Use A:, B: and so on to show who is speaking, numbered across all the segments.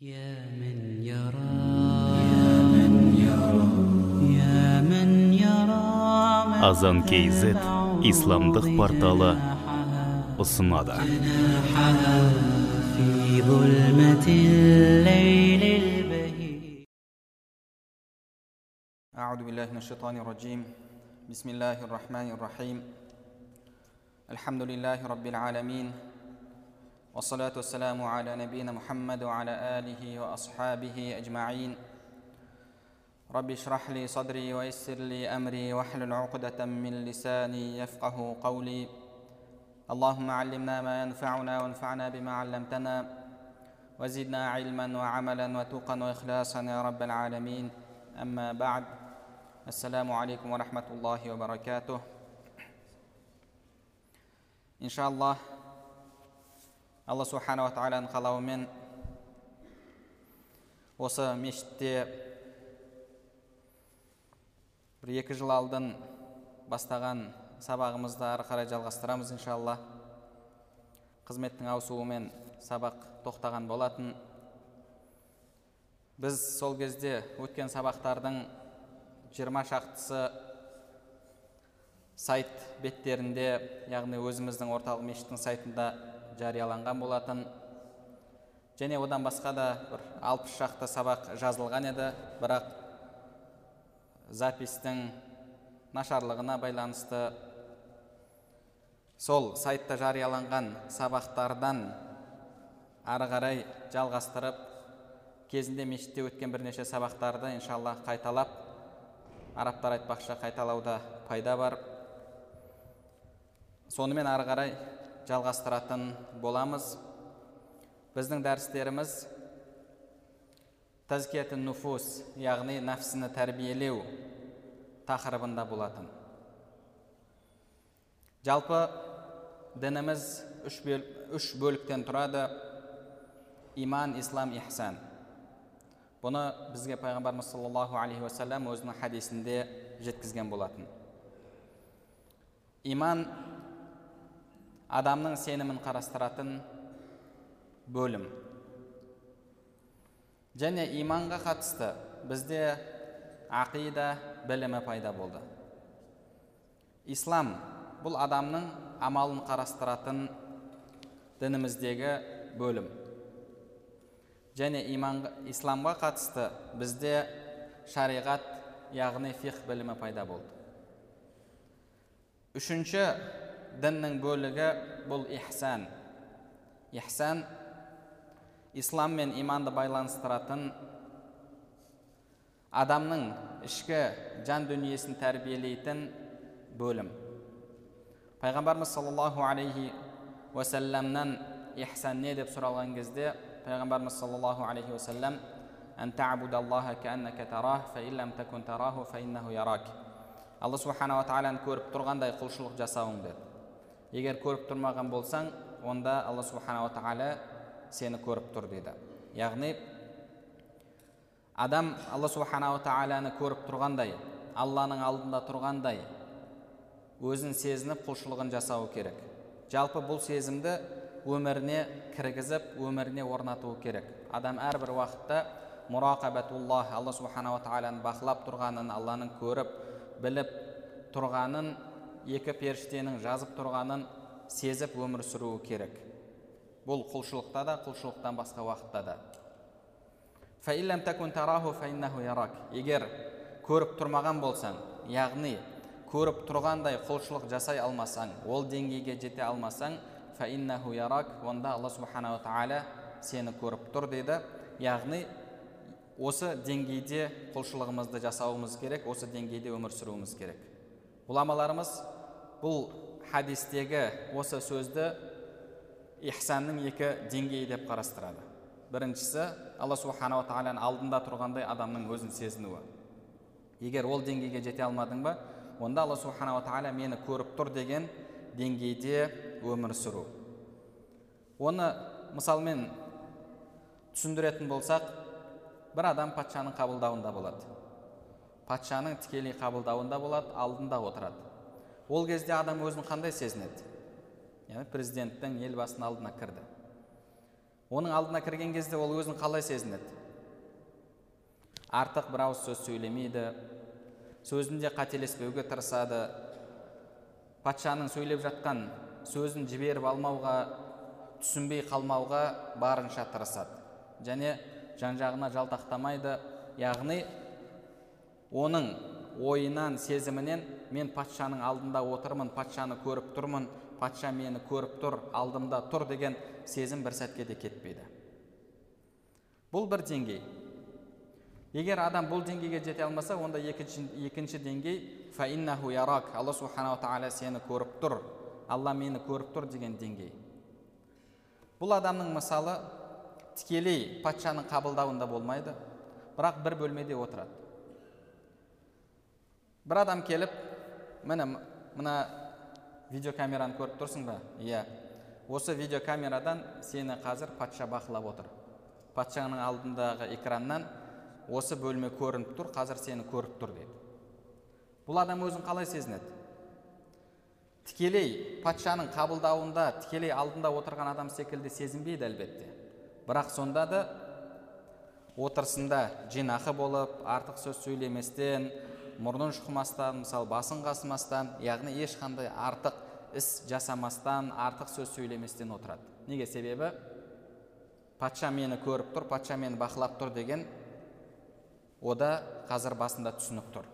A: يا من يرى يا من يرى يا من يرى ما
B: азан kz исламдық порталы ұсынады
A: جناحها في ظلمة الليل البهيج
C: أعوذ بالله من الشيطان الرجيم بسم الله الرحمن الرحيم الحمد لله رب العالمين والصلاة والسلام على نبينا محمد وعلى آله وأصحابه أجمعين. رب اشرح لي صدري ويسر لي أمري واحلل عقدة من لساني يفقه قولي. اللهم علمنا ما ينفعنا وانفعنا بما علمتنا وزدنا علما وعملا وتقا وإخلاصا يا رب العالمين. أما بعد السلام عليكم ورحمة الله وبركاته. إن شاء الله алла субханала тағаланың қалауымен осы мешітте бір екі жыл алдын бастаған сабағымызды ары қарай жалғастырамыз иншалла. Қызметтің ауысуымен сабақ тоқтаған болатын. Біз сол кезде өткен сабақтардың жиырма шақтысы сайт беттерінде яғни өзіміздің орталық мешіттің сайтында жарияланған болатын. Және одан басқа да бір алпыс шақты сабақ жазылған еді. Бірақ запистің нашарлығына байланысты сол сайтта жарияланған сабақтардан ары қарай жалғастырып кезінде мешітте өткен бірнеше сабақтарды иншалла қайталап арабтар айтпақшы қайталауда пайда бар. Сонымен ары қарай жалғастыратын боламыз. Біздің дәрістеріміз тазкиятун нуфус яғни нәпсіні тәрбиелеу тақырыбында болатын. Жалпы дініміз үш, бөл, үш бөліктен тұрады. Иман ислам ихсан. Бұны бізге пайғамбарымыз саллаллаху алейхи уассалам өзінің хадисінде жеткізген болатын. Иман адамның сенімін қарастыратын бөлім. Және иманға қатысты бізде ақида білімі пайда болды. Ислам бұл адамның амалын қарастыратын дініміздегі бөлім. Және иман, исламға қатысты бізде шариғат яғни фих білімі пайда болды. Үшінші діннің бөлігі бұл ихсан ихсан ислам мен иманды байланыстыратын адамның ішкі жан дүниесін тәрбиелейтін бөлім пайғамбарымыз саллаллаху алейхи уасаламнан ихсан не деп сұралған кезде пайғамбарымыз саллаллаху алейхи уасалам алла субханала тағаланы көріп тұрғандай құлшылық жасауың деді егер көріп тұрмаған болсаң онда алла субханала тағала сені көріп тұр деді яғни адам алла субханала тағаланы көріп тұрғандай алланың алдында тұрғандай өзін сезініп құлшылығын жасауы керек жалпы бұл сезімді өміріне кіргізіп өміріне орнатуы керек адам әрбір уақытта мұрақабатуллах алла субханала тағаланы бақылап тұрғанын алланың көріп біліп тұрғанын екі періштенің жазып тұрғанын сезіп өмір сүруі керек. Бұл құлшылықта да құлшылықтан басқа уақытта да. Егер көріп тұрмаған болсаң яғни көріп тұрғандай құлшылық жасай алмасаң ол деңгейге жете алмасаң онда алла субханала тағала сені көріп тұр дейді яғни осы деңгейде құлшылығымызды жасауымыз керек осы деңгейде өмір сүруіміз керек. Ғұламаларымыз бұл хадистегі осы сөзді ихсанның екі деңгейі деп қарастырады біріншісі алла субханала тағаланың алдында тұрғандай адамның өзін сезінуі егер ол деңгейге жете алмадың ба онда алла субханала тағала мені көріп тұр деген деңгейде өмір сүру оны мысалмен түсіндіретін болсақ бір адам патшаның қабылдауында болады патшаның тікелей қабылдауында болады алдында отырады. Ол кезде адам өзін қандай сезінеді? Яғни президенттің елбасының алдына кірді. Оның алдына кірген кезде ол өзін қалай сезінеді? Артық бір ауыз сөз сөйлемейді сөзінде қателеспеуге тырысады. Патшаның сөйлеп жатқан сөзін жіберіп алмауға түсінбей қалмауға барынша тырысады. Және жан жағына жалтақтамайды. Яғни оның ойынан сезімінен мен патшаның алдында отырмын патшаны көріп тұрмын патша мені көріп тұр алдымда тұр деген сезім бір сәтке де кетпейді. Бұл бір деңгей. Егер адам бұл деңгейге жете алмаса онда екінші, екінші деңгей фаиннаху ярак алла субханала тағала сені көріп тұр алла мені көріп тұр деген деңгей. Бұл адамның мысалы тікелей патшаның қабылдауында болмайды бірақ бір бөлмеде отырады. Бір адам келіп міне мына видеокамераны көріп тұрсың ба? Иә. Осы видеокамерадан сені қазір патша бақылап отыр. Патшаның алдындағы экраннан осы бөлме көрініп тұр қазір сені көріп тұр дейді бұл адам өзін қалай сезінеді? Тікелей патшаның қабылдауында тікелей алдында отырған адам секілді сезінбейді әлбетте. Бірақ сонда да отырысында жинақы болып артық сөз сөйлеместен мұрнын шұқымастан мысалы басын қасымастан яғни ешқандай артық іс жасамастан артық сөз сөйлеместен отырады. Неге себебі? Патша мені көріп тұр патша мені бақылап тұр деген ода қазір басында түсінік тұр.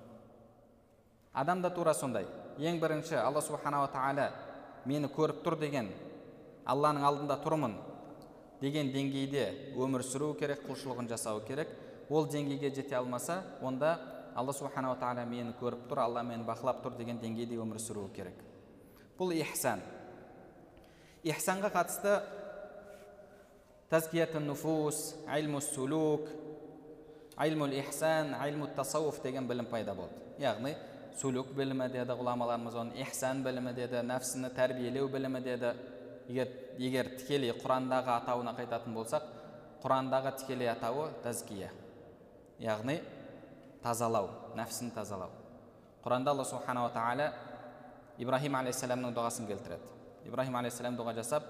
C: Адам да тура сондай. Ең бірінші алла субханала тағала мені көріп тұр деген алланың алдында тұрмын деген деңгейде өмір сүру керек құлшылығын жасау керек. Ол деңгейге жете алмаса онда алла субханала тағала мені көріп тұр алла мені бақылап тұр деген деңгейде өмір сүруі керек бұл ихсан ихсанға қатысты тазкиятун нуфус айлму сулук айлмул ихсан айлму тасауф деген білім пайда болды яғни сулук білімі деді ғұламаларымыз оны ихсан білімі деді нәпсіні тәрбиелеу білімі деді егер, егер тікелей құрандағы атауына қайтатын болсақ құрандағы тікелей атауы тазкия яғни тазалау нәпсіні тазалау. Құранда алла субханала тағала ибраһим алейхисаламның дұғасын келтіреді. Ибраһим алейхисалам дұға жасап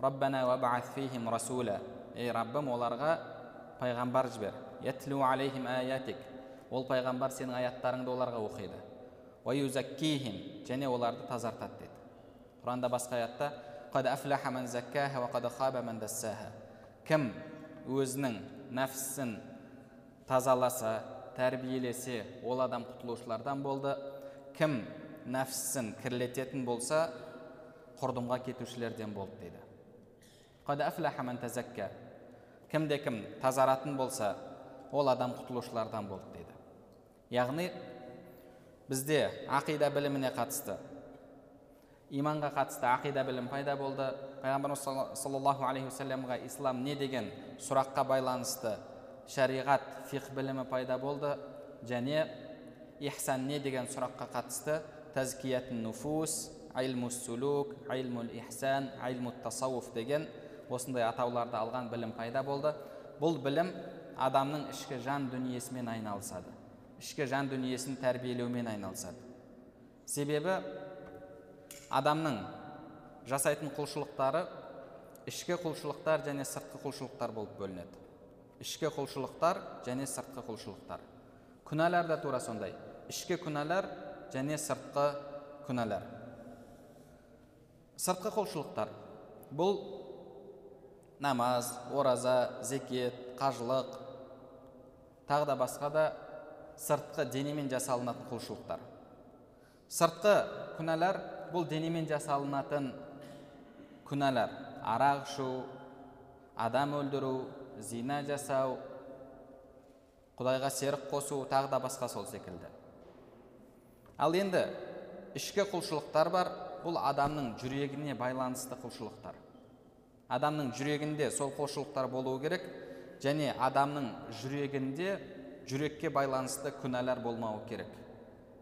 C: раббана фихим расула ей раббым оларға пайғамбар жібер ятлу алейхим аятик ол пайғамбар сенің аяттарыңды оларға оқиды және оларды тазартады дейді құранда басқа аятта кім өзінің нәпсісін тазаласа тәрбиелесе ол адам құтылушылардан болды. Кім нәпсісін кірлететін болса құрдымға кетушілерден болды дейді. Кімде кім тазаратын болса ол адам құтылушылардан болды дейді. Яғни бізде ақида біліміне қатысты иманға қатысты ақида білім пайда болды. Пайғамбарымыз саллаллаху алейхи уассаламға ислам не деген сұраққа байланысты шариғат фиқ білімі пайда болды және ихсан не деген сұраққа қатысты тазкият нуфус айлму сулук айлмул ихсан айлму тасауф деген осындай атауларды алған білім пайда болды. Бұл білім адамның ішкі жан дүниесімен айналысады ішкі жан дүниесін тәрбиелеумен айналысады. Себебі адамның жасайтын құлшылықтары ішкі құлшылықтар және сыртқы құлшылықтар болып бөлінеді. Ішкі құлшылықтар және сыртқы құлшылықтар күнәлар да тура сондай ішкі күнәлар және сыртқы күнәлар сыртқы құлшылықтар бұл намаз ораза зекет қажылық тағы да басқа да сыртқы денемен жасалынатын құлшылықтар сыртқы күнәлар бұл денемен жасалынатын күнәлар арақ ішу адам өлдіру зина жасау құдайға серік қосу тағы да басқа сол секілді. Ал енді ішкі құлшылықтар бар бұл адамның жүрегіне байланысты құлшылықтар. Адамның жүрегінде сол құлшылықтар болуы керек және адамның жүрегінде жүрекке байланысты күнәлар болмауы керек.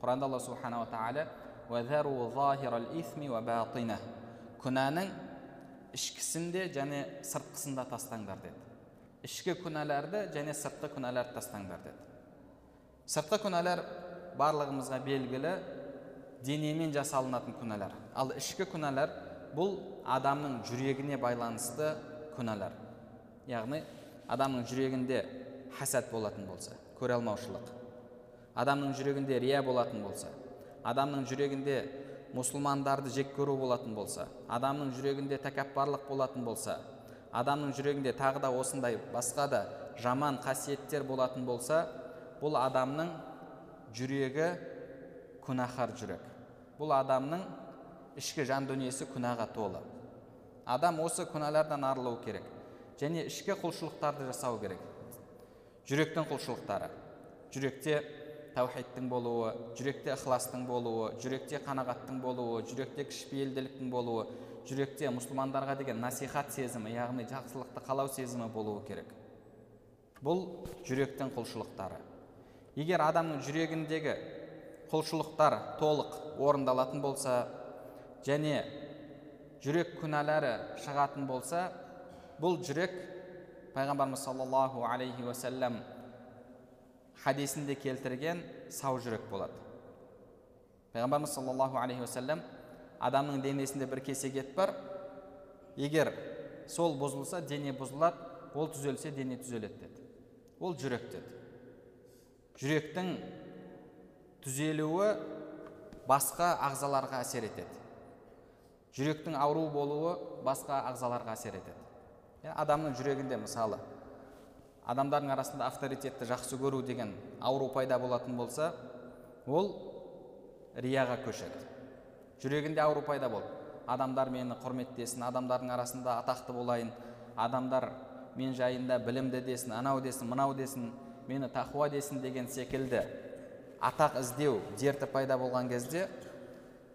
C: Құранда алла субханала тағала күнәнің ішкісін де және сыртқысын да тастаңдар деді. Ішкі күнәларды және сыртқы күнәларды тастаңдар деді сыртқы күнәлар барлығымызға белгілі денемен жасалынатын күнәлар ал ішкі күнәлар бұл адамның жүрегіне байланысты күнәлар яғни адамның жүрегінде хасад болатын болса көре алмаушылық адамның жүрегінде рия болатын болса адамның жүрегінде мұсылмандарды жек көру болатын болса адамның жүрегінде тәкаппарлық болатын болса адамның жүрегінде тағы да осындай басқа да жаман қасиеттер болатын болса бұл адамның жүрегі күнәһар жүрек. Бұл адамның ішкі жан дүниесі күнәға толы. Адам осы күнәлардан арылу керек және ішкі құлшылықтарды жасау керек. Жүректің құлшылықтары. Жүректе тәухидтің болуы жүректе ықыластың болуы жүректе қанағаттың болуы жүректе кішіпейілділіктің болуы жүректе мұсылмандарға деген насихат сезімі яғни жақсылықты қалау сезімі болуы керек. Бұл жүректің құлшылықтары. Егер адамның жүрегіндегі құлшылықтар толық орындалатын болса және жүрек күнәлары шығатын болса бұл жүрек пайғамбарымыз саллаллаху алейхи уасалам хадисінде келтірген сау жүрек болады. Пайғамбарымыз саллаллаху алейхи уасалам адамның денесінде бір кесек ет бар. Егер сол бұзылса дене бұзылады ол түзелсе дене түзеледі деді. Ол жүрек деді. Жүректің түзелуі басқа ағзаларға әсер етеді. Жүректің ауру болуы басқа ағзаларға әсер етеді. Адамның жүрегінде мысалы адамдардың арасында авторитетті жақсы көру деген ауру пайда болатын болса ол рияға көшеді. Жүрегінде ауру пайда болды адамдар мені құрметтесін адамдардың арасында атақты болайын. Адамдар мен жайында білімді десін анау десін мынау десін мені тақуа десін деген секілді. Атақ іздеу дерті пайда болған кезде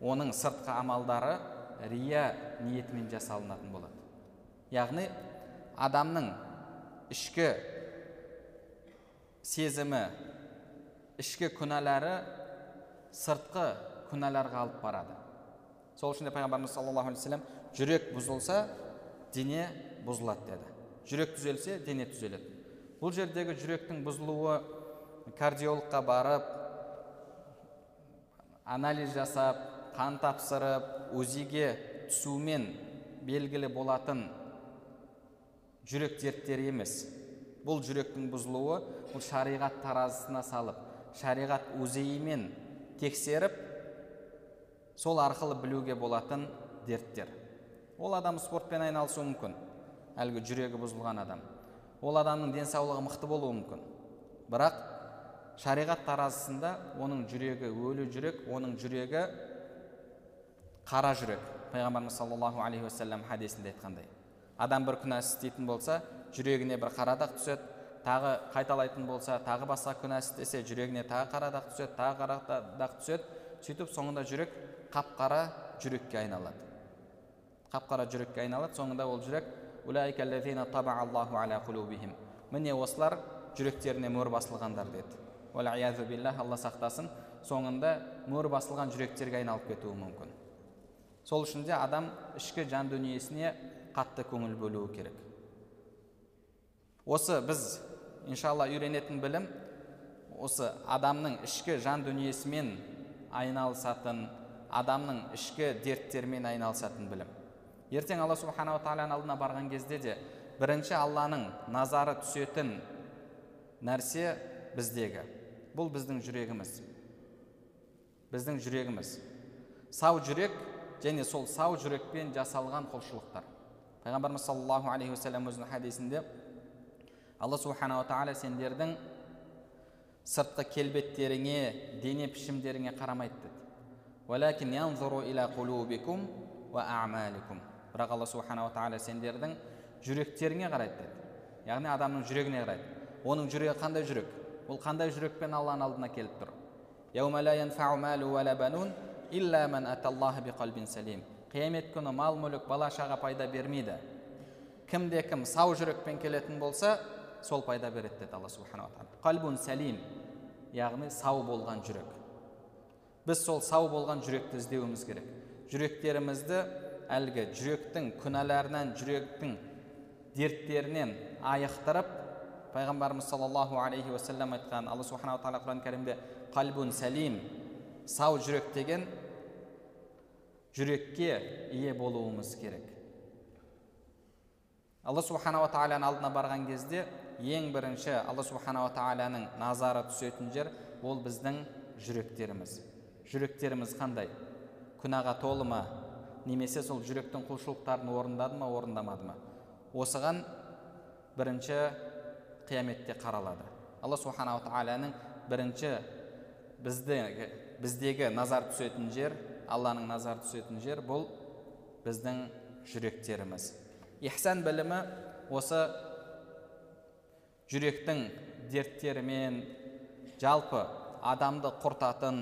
C: оның сыртқы амалдары рия ниетімен жасалынатын болады. Яғни адамның ішкі сезімі ішкі күнәлары сыртқы күнәларға алып барады. Сол үшін де пайғамбарымыз саллаллаху алейхи вассалам жүрек бұзылса дене бұзылады деді. Жүрек түзелсе дене түзеледі бұл жердегі жүректің бұзылуы кардиологқа барып анализ жасап қан тапсырып узиге түсумен белгілі болатын жүрек дерттері емес. Бұл жүректің бұзылуы бұл шариғат таразысына салып шариғат өзейімен тексеріп сол арқылы білуге болатын дерттер. Ол адам спортпен айналысуы мүмкін. Әлгі жүрегі бұзылған адам. Ол адамның денсаулығы мықты болуы мүмкін. Бірақ шариғат таразысында оның жүрегі өлі жүрек оның жүрегі қара жүрек. Пайғамбарымыз саллаллаху алейхи уассалам хадисінде айтқандай. Адам бір күнә істейтін болса жүрегіне бір қара дақ түседі. Тағы қайталайтын болса тағы басқа күнә істесе жүрегіне тағы қара дақ түседі тағы қара дақ түседі. Сөйтіп соңында жүрек қап қара жүрекке айналады қап қара жүрекке айналады соңында ол жүрек міне осылар жүректеріне мөр басылғандар деді билlah алла сақтасын соңында мөр басылған жүректерге айналып кетуі мүмкін сол үшін де адам ішкі жан дүниесіне қатты көңіл бөлуі керек осы біз иншалла үйренетін білім осы адамның ішкі жан дүниесімен айналысатын адамның ішкі дерттермен айналысатын білім. Ертең алла субханала тағаланың алдына барған кезде де бірінші алланың назары түсетін нәрсе біздегі. Бұл біздің жүрегіміз. Біздің жүрегіміз. Сау жүрек және сол сау жүрекпен жасалған құлшылықтар. Пайғамбарымыз саллаллаху алейхи уассалам өзінің хадисінде алла субханала тағала сендердің сыртқы келбеттеріңе дене пішімдеріңе қарамайды деді. Бірақ алла субханала тағала сендердің жүректеріңе қарайды деді. Яғни адамның жүрегіне қарайды. Оның жүрегі қандай жүрек? Ол қандай жүрекпен алланың алдына келіп тұр? Қиямет күні мал мүлік бала шаға пайда бермейді. Кімде кім сау жүрекпен келетін болса сол пайда береді деді алла субханала тағала қалбун сәлим яғни сау болған жүрек. Біз сол сау болған жүректі іздеуіміз керек. Жүректерімізді әлгі жүректің күнәларынан жүректің дерттерінен айықтырып пайғамбарымыз саллаллаху алейхи уассалам айтқан алла субханала тағала құран кәрімде қалбун сәлим сау жүрек деген жүрекке ие болуымыз керек. Алла субханала тағаланың алдына барған кезде ең бірінші алла субханала тағаланың назары түсетін жер ол біздің жүректеріміз. Жүректеріміз қандай? Күнәға толы ма? Немесе сол жүректің құлшылықтарын орындады ма орындамады ма? Осыған бірінші қияметте қаралады. Алла субханала тағаланың бірінші біздегі, біздегі назар түсетін жер алланың назар түсетін жер бұл біздің жүректеріміз. Ихсан білімі осы жүректің дерттерімен жалпы адамды құртатын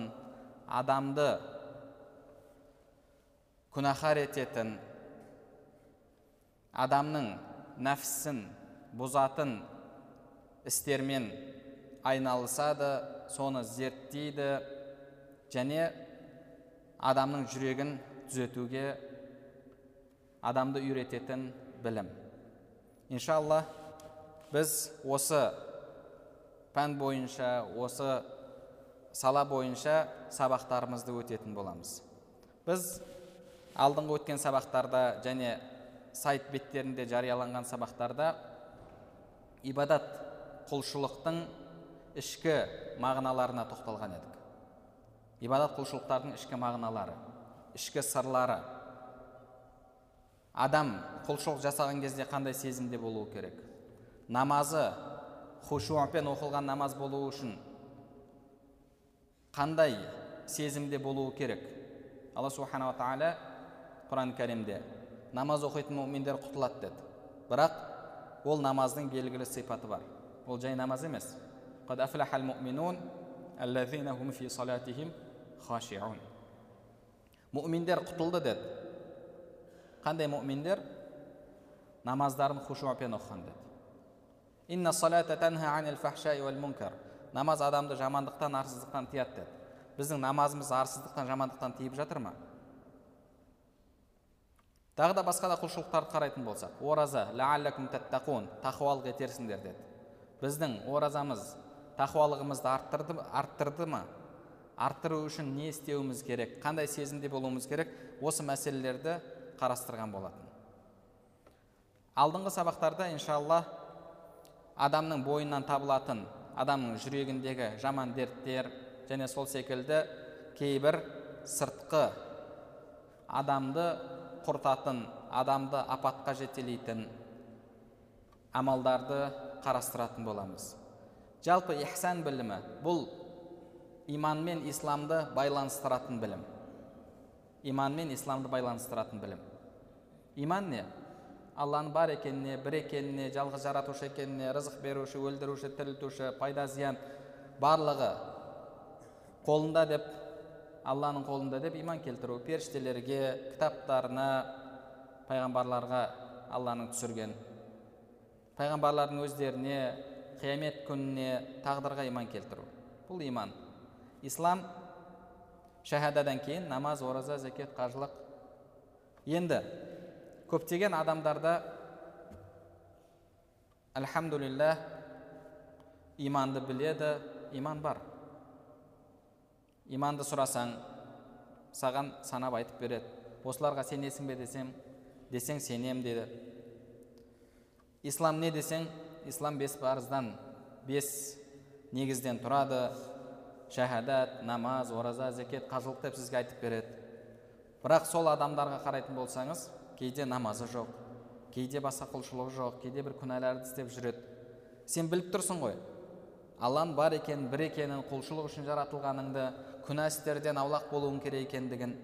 C: адамды күнәһар ететін адамның нәпсісін бұзатын істермен айналысады соны зерттейді және адамның жүрегін түзетуге адамды үйрететін білім. Иншалла біз осы пән бойынша осы сала бойынша сабақтарымызды өтетін боламыз. Біз алдыңғы өткен сабақтарда және сайт беттерінде жарияланған сабақтарда ибадат құлшылықтың ішкі мағыналарына тоқталған едік. Ибадат құлшылықтардың ішкі мағыналары ішкі сырлары. Адам құлшылық жасаған кезде қандай сезімде болуы керек? Намазы хушуапен оқылған намаз болуы үшін қандай сезімде болуы керек алла субханала тағала құран кәрімде намаз оқитын мүминдер құтылады деді бірақ ол намаздың белгілі сипаты бар ол жай намаз емес мүминдер құтылды деді қандай мүминдер намаздарын хушуапен оқыған деді намаз адамды жамандықтан арсыздықтан тыяды деді. Біздің намазымыз арсыздықтан жамандықтан тиіп жатыр ма? Тағы да басқа да құлшылықтарды қарайтын болсақ ораза таттақун тақуалық етерсіңдер деді. Біздің оразамыз тақуалығымызды арттырды, арттырды ма? Арттыру үшін не істеуіміз керек қандай сезімде болуымыз керек осы мәселелерді қарастырған болатын. Алдыңғы сабақтарда иншалла адамның бойынан табылатын адамның жүрегіндегі жаман дерттер және сол секілді кейбір сыртқы адамды құртатын адамды апатқа жетелейтін амалдарды қарастыратын боламыз. Жалпы ихсан білімі бұл иман мен исламды байланыстыратын білім. Иман мен исламды байланыстыратын білім. Иман не? Алланың бар екеніне бір екеніне жалғыз жаратушы екеніне рызық беруші өлдіруші тірілтуші пайда зиян барлығы қолында деп алланың қолында деп иман келтіру періштелерге кітаптарына пайғамбарларға алланың түсірген. Пайғамбарлардың өздеріне қиямет күніне тағдырға иман келтіру. Бұл иман. Ислам шахададан кейін намаз ораза зәкет қажылық. Енді көптеген адамдарда альхамдулилля иманды біледі иман бар иманды сұрасаң саған санап айтып береді осыларға сенесің бе десем десең сенем деді ислам не десең ислам бес парыздан бес негізден тұрады шахадат намаз ораза зекет қажылық деп сізге айтып береді бірақ сол адамдарға қарайтын болсаңыз кейде намазы жоқ кейде басқа құлшылығы жоқ кейде бір күнәларды істеп жүреді. Сен біліп тұрсың ғой алланың бар екенін бір екенін құлшылық үшін жаратылғаныңды күнә істерден аулақ болуың керек екендігін.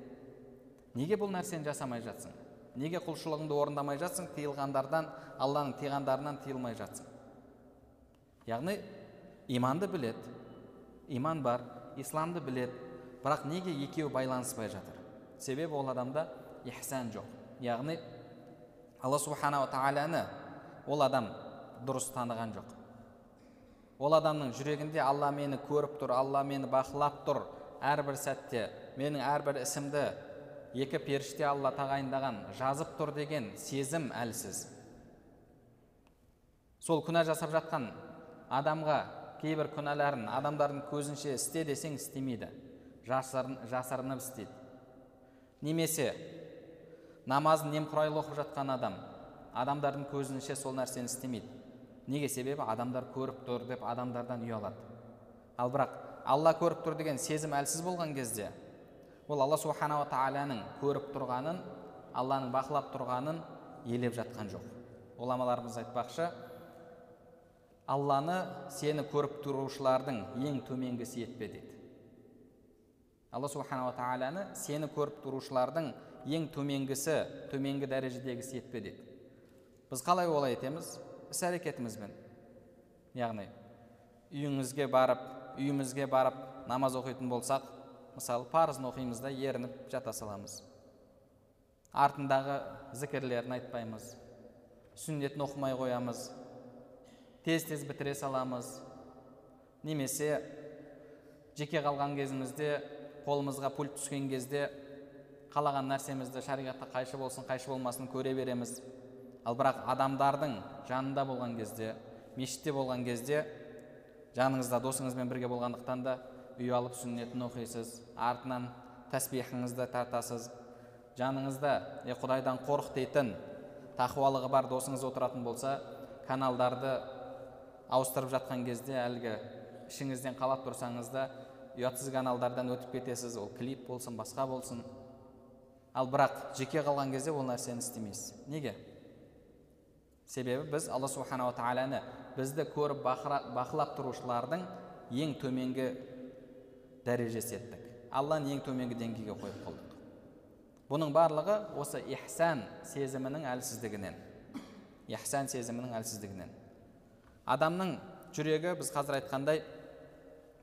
C: Неге бұл нәрсені жасамай жатсың? Неге құлшылығыңды орындамай жатсың? Тыйылғандардан алланың тыйғандарынан тыйылмай жатсың. Яғни иманды білет, иман бар исламды білет, бірақ неге екеуі байланыспай жатыр? Себебі ол адамда ихсан жоқ. Яғни алла субханала тағаланы ол адам дұрыс таныған жоқ. Ол адамның жүрегінде алла мені көріп тұр алла мені бақылап тұр әрбір сәтте менің әрбір ісімді екі періште алла тағайындаған жазып тұр деген сезім әлсіз сол күнә жасап жатқан адамға кейбір күнәларын адамдардың көзінше істе десең істемейді жасырын, жасырынып істейді. Немесе намазын немқұрайлы оқып жатқан адам адамдардың көзінше сол нәрсені істемейді. Неге себебі? Адамдар көріп тұр деп адамдардан ұялады ал бірақ алла көріп тұр деген сезім әлсіз болған кезде ол алла субханала тағаланың көріп тұрғанын алланың бақылап тұрғанын елеп жатқан жоқ. Ғұламаларымыз айтпақшы алланы сені көріп тұрушылардың ең төменгісі етпе дейді. Алла субханала тағаланы сені көріп тұрушылардың ең төменгісі төменгі дәрежедегісі етпе дейді біз қалай олай етеміз? Іс әрекетімізбен. Яғни үйіңізге барып үйімізге барып намаз оқитын болсақ мысалы парызын оқимыз да ерініп жата саламыз. Артындағы зікірлерін айтпаймыз. Сүннетін оқымай қоямыз. Тез тез бітіре саламыз. Немесе жеке қалған кезімізде қолымызға пульт түскен кезде қалаған нәрсемізді шариғатқа қайшы болсын қайшы болмасын көре береміз. Ал бірақ адамдардың жанында болған кезде мешітте болған кезде жаныңызда досыңызбен бірге болғандықтан да үй алып сүннетін оқисыз артынан тәсбихіңізді тартасыз. Жаныңызда е құдайдан қорық дейтін тақуалығы бар досыңыз отыратын болса каналдарды ауыстырып жатқан кезде әлгі ішіңізден қалап тұрсаңыз да ұятсыз каналдардан өтіп кетесіз ол клип болсын басқа болсын. Ал бірақ жеке қалған кезде ол нәрсені істемейсіз. Неге? Себебі біз алла субханала тағаланы бізді көріп бақылап тұрушылардың ең төменгі дәрежесі еттік. Алланы ең төменгі деңгейге қойып қойдық бұның барлығы осы ихсан сезімінің әлсіздігінен. Ихсан сезімінің әлсіздігінен. Адамның жүрегі біз қазір айтқандай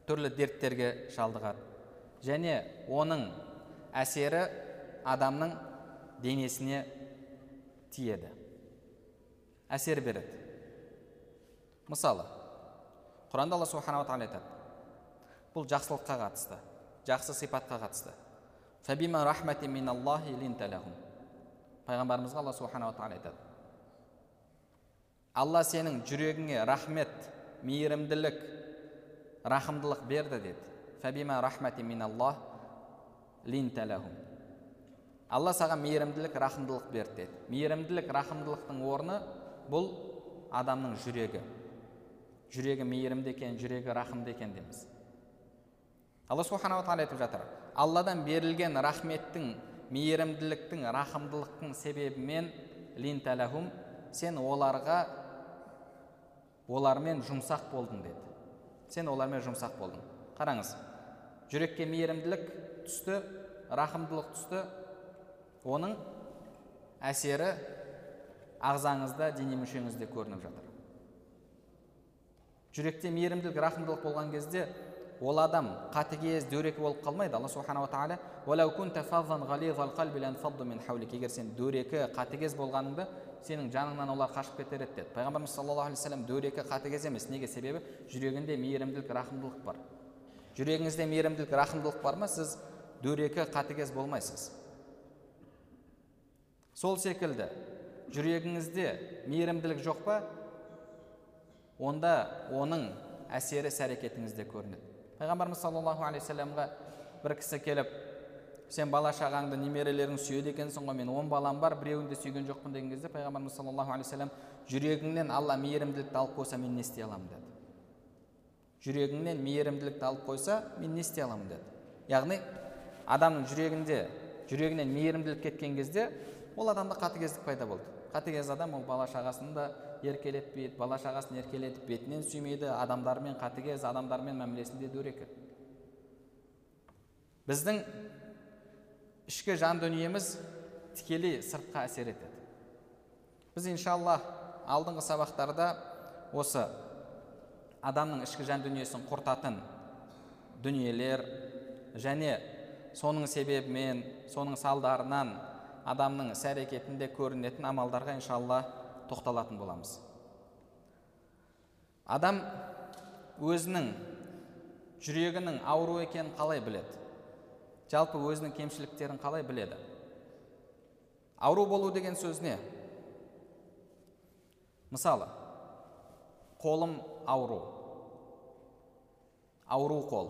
C: түрлі дерттерге шалдығады. Және оның әсері адамның денесіне тиеді. әсер береді. Мысалы құранда алла субханала тағала айтады. Бұл жақсылыққа қатысты жақсы сипатқа қатысты. Пайғамбарымызға алла субханала тағала айтады. Алла сенің жүрегіңе рахмет мейірімділік рахымдылық берді деді. Алла саған мейірімділік рахымдылық берді деді. Мейірімділік рахымдылықтың орны бұл адамның жүрегі. Жүрегі мейірімді екен жүрегі рахымды екен дейміз. Алла субханала тағала айтып жатыр. Алладан берілген рахметтің мейірімділіктің рахымдылықтың себебімен линталахум сен оларға олармен жұмсақ болдың деді. Сен олармен жұмсақ болдың. Қараңыз жүрекке мейірімділік түсті рахымдылық түсті оның әсері ағзаңызда дене мүшеңізде көрініп жатыр. Жүректе мейірімділік рахымдылық болған кезде ол адам қатыгез дөрекі болып қалмайды. Алла субханала тағала егер сен дөрекі қатыгез болғаныңда сенің жаныңнан олар қашып кетер еді деді. Пайғамбарымыз саллаллаху алейхи вассалам дөрекі қатыгез емес. Неге? Себебі жүрегінде мейірімділік рахымдылық бар. Жүрегіңізде мейірімділік рахымдылық бар ма? Сіз дөрекі қатыгез болмайсыз. Сол секілді. Жүрегіңізде мейірімділік жоқ па? Онда оның әсері іс әрекетіңізде көрінеді. Пайғамбарымыз саллаллаху алейхи вассаламға бір кісі келіп сен бала шағаңды немерелерің сүйеді екенсің ғой мен он балам бар біреуін де сүйген жоқпын деген кезде пайғамбарымыз саллаллаху алейхи вассалам жүрегіңнен алла мейірімділікті алып қойса мен не істей аламын? деді. Жүрегіңнен мейірімділікті алып қойса мен не істей аламын? деді. Яғни адамның жүрегінде жүрегінен мейірімділік кеткен кезде ол адамда қатыгездік пайда болды. Қатыгез адам ол бала шағасын да еркелетпейді бала шағасын еркелетіп бетінен сүймейді адамдармен қатыгез адамдармен мәмілесінде дөрекі біздің ішкі жан дүниеміз тікелей сыртқа әсер етеді. Біз иншалла алдыңғы сабақтарда осы адамның ішкі жан дүниесін құртатын дүниелер және соның себебімен соның салдарынан адамның іс әрекетінде көрінетін амалдарға иншалла тоқталатын боламыз. Адам өзінің жүрегінің ауру екенін қалай біледі? Жалпы өзінің кемшіліктерін қалай біледі? Ауру болу деген сөз не? Мысалы қолым ауру. Ауру қол.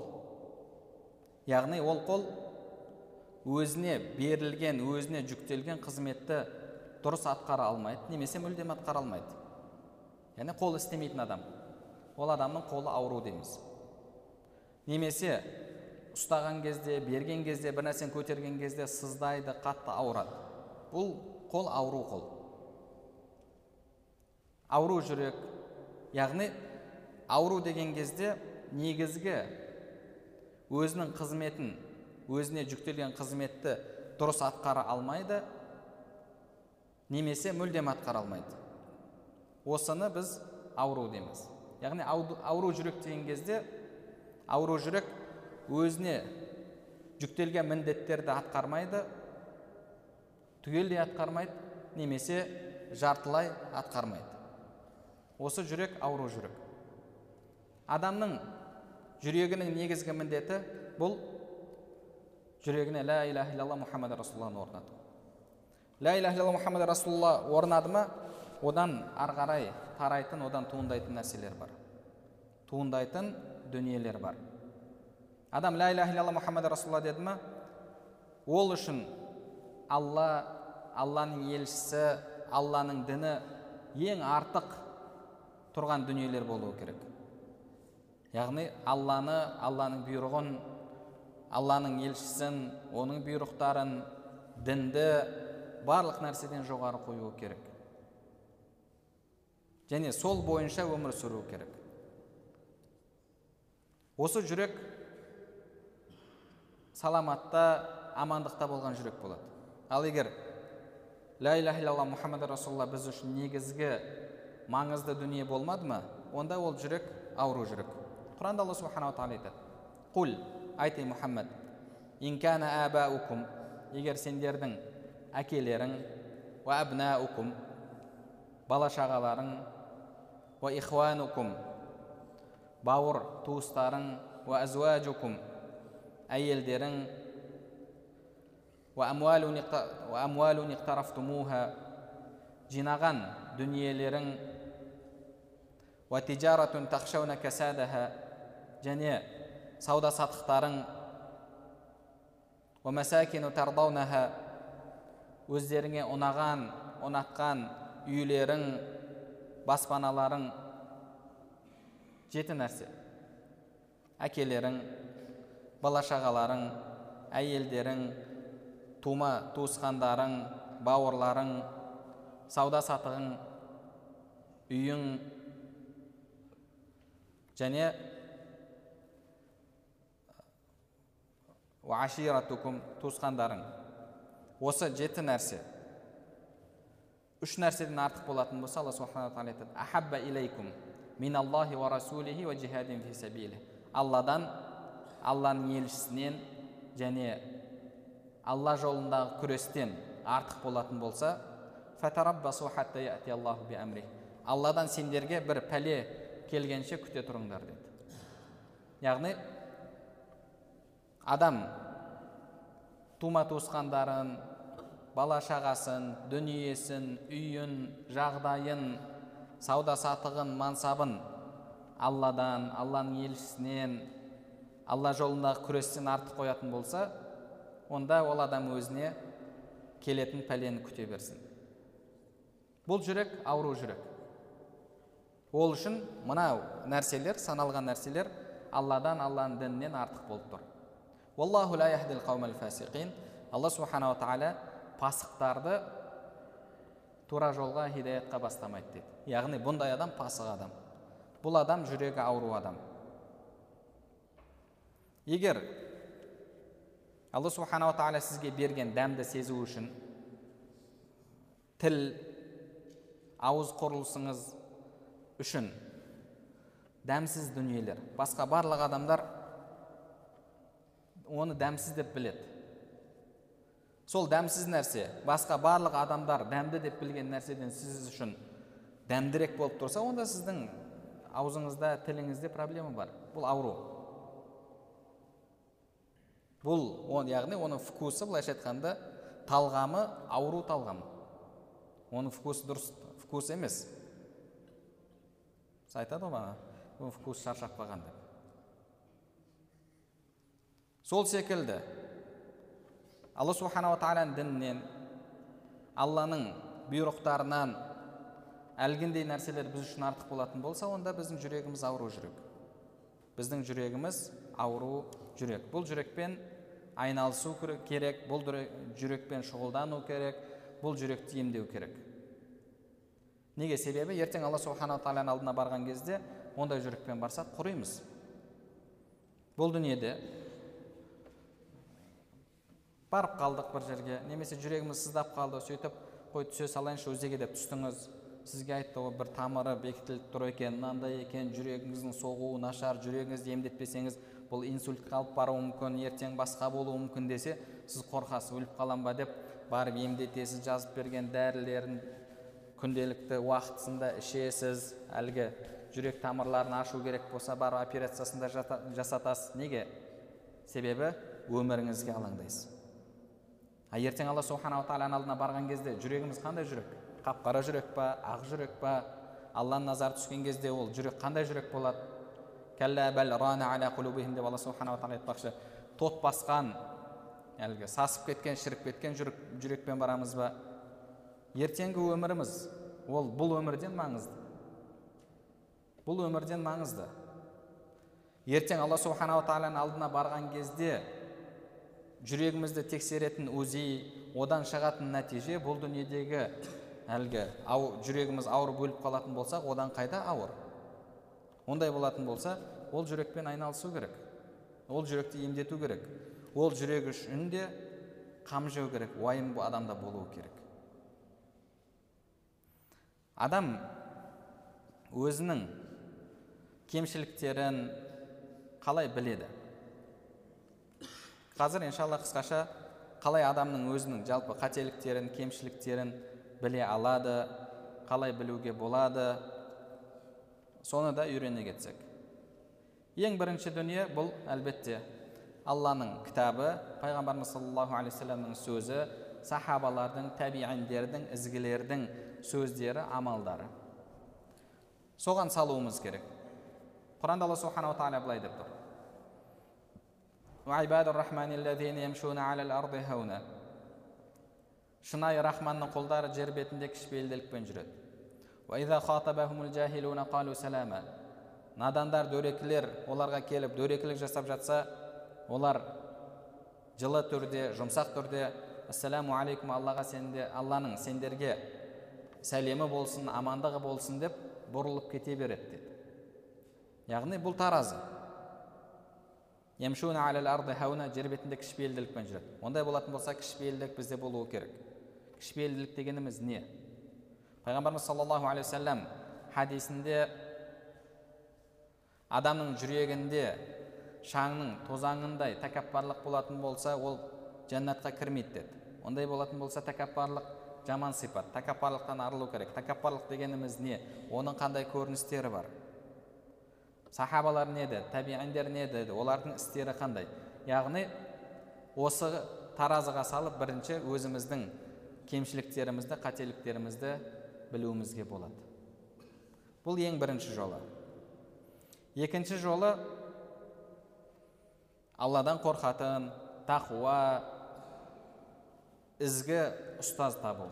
C: Яғни ол қол өзіне берілген өзіне жүктелген қызметті дұрыс атқара алмайды немесе мүлдем атқара алмайды. Яғни қол істемейтін адам. Ол адамның қолы ауру дейміз немесе ұстаған кезде берген кезде бір нәрсені көтерген кезде сыздайды қатты ауырады. Бұл қол ауру қол. Ауру жүрек. Яғни ауру деген кезде негізгі өзінің қызметін өзіне жүктелген қызметті дұрыс атқара алмайды немесе мүлдем атқара алмайды. Осыны біз ауру дейміз. Яғни ауру жүрек деген кезде ауру жүрек өзіне жүктелген міндеттерді атқармайды түгелдей атқармайды немесе жартылай атқармайды. Осы жүрек ауру жүрек. Адамның жүрегінің негізгі міндеті бұл жүрегіне лә иляха иллалла мұхаммад расулалланы орнату лә иляха иллалла мұхаммад расулалла орнады ма одан ары қарай тарайтын одан туындайтын нәрселер бар туындайтын дүниелер бар адам лә иляха иллалла мұхаммад расулалла деді ма ол үшін алла алланың елшісі алланың діні ең артық тұрған дүниелер болуы керек яғни алланы алланың бұйрығын алланың елшісін оның бұйрықтарын дінді барлық нәрседен жоғары қоюы керек. Және сол бойынша өмір сүру керек. Осы жүрек саламатта амандықта болған жүрек болады. Ал егер ля иляха иллалла мұхаммад расулалла біз үшін негізгі маңызды дүние болмады ма онда ол жүрек ауру жүрек. Құранда алла субханала тағала айтады. Айт ей мұхаммад инкана абаукум егер сендердің әкелерің уа абнаукум бала шағаларың уа ихуанукум бауыр туыстарың уа азуажукум әйелдерің жинаған дүниелерің және сауда саттықтарың өздеріңе ұнаған ұнатқан үйлерің баспаналарың жеті нәрсе. Әкелерің бала шағаларың әйелдерің тума туысқандарың бауырларың сауда сатығың үйің және аширатукум туысқандарың. Осы жеті нәрсе. Үш нәрседен артық болатын болса алла субхана тағала айтады ахабба илейкум миналлахи ва расулихи ва джихадин фи сабили алладан алланың елшісінен және алла жолындағы күрестен артық болатын болса алладан сендерге бір пәле келгенше күте тұрыңдар деді. Яғни адам тума туысқандарын бала шағасын дүниесін үйін жағдайын сауда сатығын мансабын алладан алланың елшісінен алла жолындағы күрестен артық қоятын болса онда ол адам өзіне келетін пәлені күте берсін. Бұл жүрек ауру жүрек. Ол үшін мынау нәрселер саналған нәрселер алладан алланың дінінен артық болып тұр. Алла субханала тағала пасықтарды тура жолға хидаятқа бастамайды дейді яғни бұндай адам пасық адам бұл адам жүрегі ауру адам егер алла субханала тағала сізге берген дәмді сезу үшін тіл ауыз құрылысыңыз үшін дәмсіз дүниелер басқа барлық адамдар оны дәмсіз деп біледі. Сол дәмсіз нәрсе басқа барлық адамдар дәмді деп білген нәрседен сіз үшін дәмдірек болып тұрса онда сіздің аузыңызда тіліңізде проблема бар. Бұл ауру. Бұл он, яғни оның вкусы былайша айтқанда талғамы ауру талғам оның вкусы дұрыс вкус емес. Айтады ғой маған вкусы шаршап қалған деп. Сол секілді. Алла субханала тағаланың дінінен алланың бұйрықтарынан әлгіндей нәрселер біз үшін артық болатын болса онда біздің жүрегіміз ауру жүрек. Біздің жүрегіміз ауру жүрек. Бұл жүрекпен айналысу керек бұл жүрекпен шұғылдану керек бұл жүректі емдеу керек. Неге? Себебі ертең алла субханала тағаланың алдына барған кезде ондай жүрекпен барсақ құримыз бұл дүниеде барып қалдық бір жерге. Немесе жүрегіміз сыздап қалды сөйтіп қой түсе салайыншы өзеге деп түстіңіз. Сізге айтты ғой бір тамыры бекітіліп тұр екен мынандай екен жүрегіңіздің соғуы нашар жүрегіңізді емдетпесеңіз бұл инсультқа алып баруы мүмкін ертең басқа болуы мүмкін десе сіз қорқасыз өліп қалам ба деп барып емдетесіз жазып берген дәрілерін күнделікті уақытысында ішесіз. Әлгі жүрек тамырларын ашу керек болса барып операциясын да жасатасыз. Неге? Себебі өміріңізге алаңдайсыз. А ертең алла субханала тағаланың алдына барған кезде жүрегіміз қандай жүрек? Қап қара жүрек па ақ жүрек па? Алланың назары түскен кезде ол жүрек қандай жүрек болады? Деп алла субханала тағала айтпақшы. Тот басқан әлгі сасып кеткен шіріп кеткен жүрек, жүрекпен барамыз ба? Ертеңгі өміріміз ол бұл өмірден маңызды. Бұл өмірден маңызды. Ертең алла субханала тағаланың алдына барған кезде жүрегімізді тексеретін узи одан шығатын нәтиже бұл дүниедегі әлгі ау, жүрегіміз ауыр бөліп қалатын болсақ одан қайда ауыр? Ондай болатын болса ол жүрекпен айналысу керек. Ол жүректі емдету керек. Ол жүрек үшін де қам жеу керек уайым адамда болуы керек. Адам өзінің кемшіліктерін қалай біледі? Қазір иншалла қысқаша қалай адамның өзінің жалпы қателіктерін кемшіліктерін біле алады қалай білуге болады соны да үйрене кетсек. Ең бірінші дүние бұл әлбетте алланың кітабы. Пайғамбарымыз саллаллаху алейхи сөзі сахабалардың тәбииндердің ізгілердің сөздері амалдары. Соған салуымыз керек. Құранда алла субханала тағала былай деп тұр. Шынайы рахманның құлдары жер бетінде кішіпейілділікпен жүреді надандар дөрекілер оларға келіп дөрекілік жасап жатса олар жылы түрде жұмсақ түрде ассаламу алейкум аллаға сенде алланың сендерге сәлемі болсын амандығы болсын деп бұрылып кете береді деді яғни бұл таразы жер бетінде кішіпейілділікпен жүреді ондай болатын болса кішіпейілдік бізде болуы керек кішіпейілділік дегеніміз не пайғамбарымыз саллаллаху алейхи уассалам хадисінде адамның жүрегінде шаңның тозаңындай тәкаппарлық болатын болса ол жәннатқа кірмейді деді ондай болатын болса тәкаппарлық жаман сипат тәкаппарлықтан арылу керек тәкаппарлық дегеніміз не оның қандай көріністері бар сахабалар не деді тәбииндер не деді олардың істері қандай? Яғни осы таразыға салып бірінші өзіміздің кемшіліктерімізді қателіктерімізді білуімізге болады. Бұл ең бірінші жолы. Екінші жолы алладан қорқатын тақуа ізгі ұстаз табу.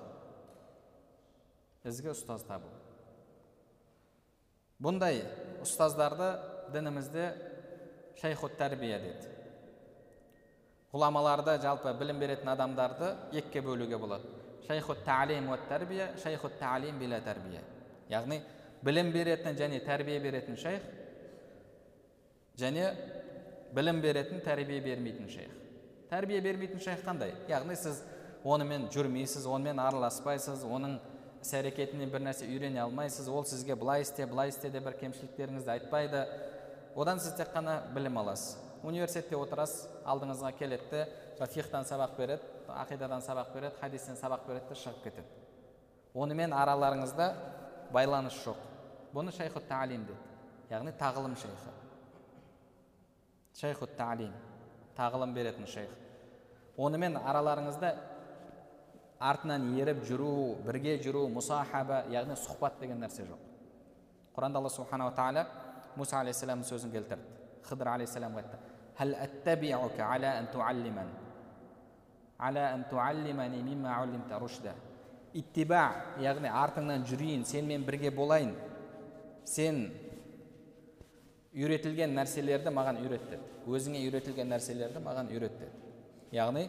C: Ізгі ұстаз табу. Бұндай ұстаздарды дінімізде шайхут тәрбия деді ғұламаларды жалпы білім беретін адамдарды екіге бөлуге болады шайхут таалим тәрбия шайхут таалим bila тәрбия яғни білім беретін және тәрбие беретін шайх және білім беретін тәрбие бермейтін шайх тәрбие бермейтін шайх қандай яғни сіз онымен жүрмейсіз онымен араласпайсыз оның іс әрекетінен бір нәрсе үйрене алмайсыз ол сізге былай істе былай істе деп бір кемшіліктеріңізді айтпайды. Одан сіз тек қана білім аласыз. Университетте отырасыз алдыңызға келеді де фихтан сабақ береді ақидадан сабақ береді хадистен сабақ береді де шығып кетеді. Онымен араларыңызда байланыс жоқ. Бұны шайхут таалим деді яғни тағылым шайхы. Таалим тағылым беретін шайх. Онымен араларыңызда артынан еріп жүру бірге жүру мұсахаба яғни сұхбат деген нәрсе жоқ. Құранда алла субханала тағала мұса алейхисаламның сөзін келтірді. Хыдыр алейхисаламға айтты. Иттиба яғни артыңнан жүрейін сенімен бірге болайын. Сен үйретілген нәрселерді маған үйрет деді. Өзіңе үйретілген нәрселерді маған үйрет деді. Яғни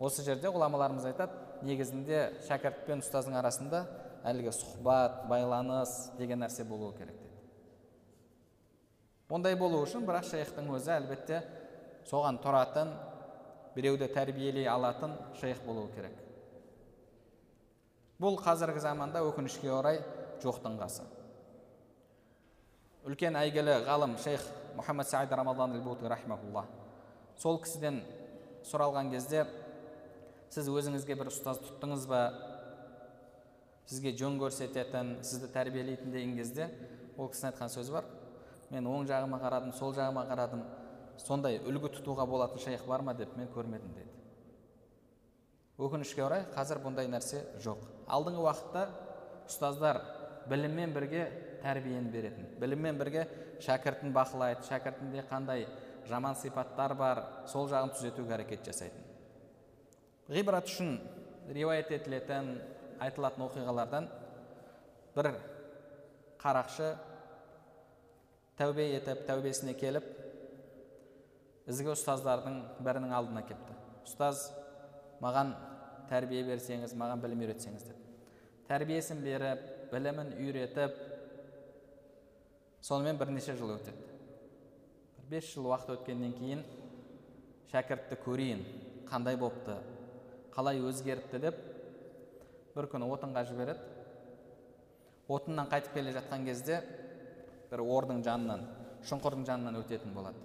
C: осы жерде ғұламаларымыз айтады негізінде шәкірт пен ұстаздың арасында әлгі сұхбат байланыс деген нәрсе болуы керек деді ондай болу үшін бірақ шейхтің өзі әлбетте соған тұратын біреуді тәрбиелей алатын шейх болуы керек. Бұл қазіргі заманда өкінішке орай жоқтың қасы. Үлкен әйгілі ғалым шейх мұхаммад саид рамадан сол кісіден сұралған кезде сіз өзіңізге бір ұстаз тұттыңыз ба? Сізге жөн көрсететін сізді тәрбиелейтін деген кезде ол кісінің айтқан сөзі бар. Мен оң жағыма қарадым сол жағыма қарадым. Сондай үлгі тұтуға болатын шейх бар ма? деп мен көрмедім деді өкінішке орай қазір бұндай нәрсе жоқ. Алдыңғы уақытта ұстаздар біліммен бірге тәрбиені беретін. Біліммен бірге шәкіртін бақылайды шәкіртінде қандай жаман сипаттар бар сол жағын түзетуге әрекет жасайтын. Ғибрат үшін риуаят етілетін айтылатын оқиғалардан бір қарақшы тәубе етіп тәубесіне келіп ізгі ұстаздардың бірінің алдына кепті. Ұстаз маған тәрбие берсеңіз маған білім үйретсеңіз деп тәрбиесін беріп білімін үйретіп сонымен бірнеше жыл өтеді. Бес жыл уақыт өткеннен кейін шәкіртті көрейін қандай бопты? Қалай өзгеріпті деп бір күні отынға жібереді. Отыннан қайтып келе жатқан кезде бір ордың жанынан шұңқырдың жанынан өтетін болады.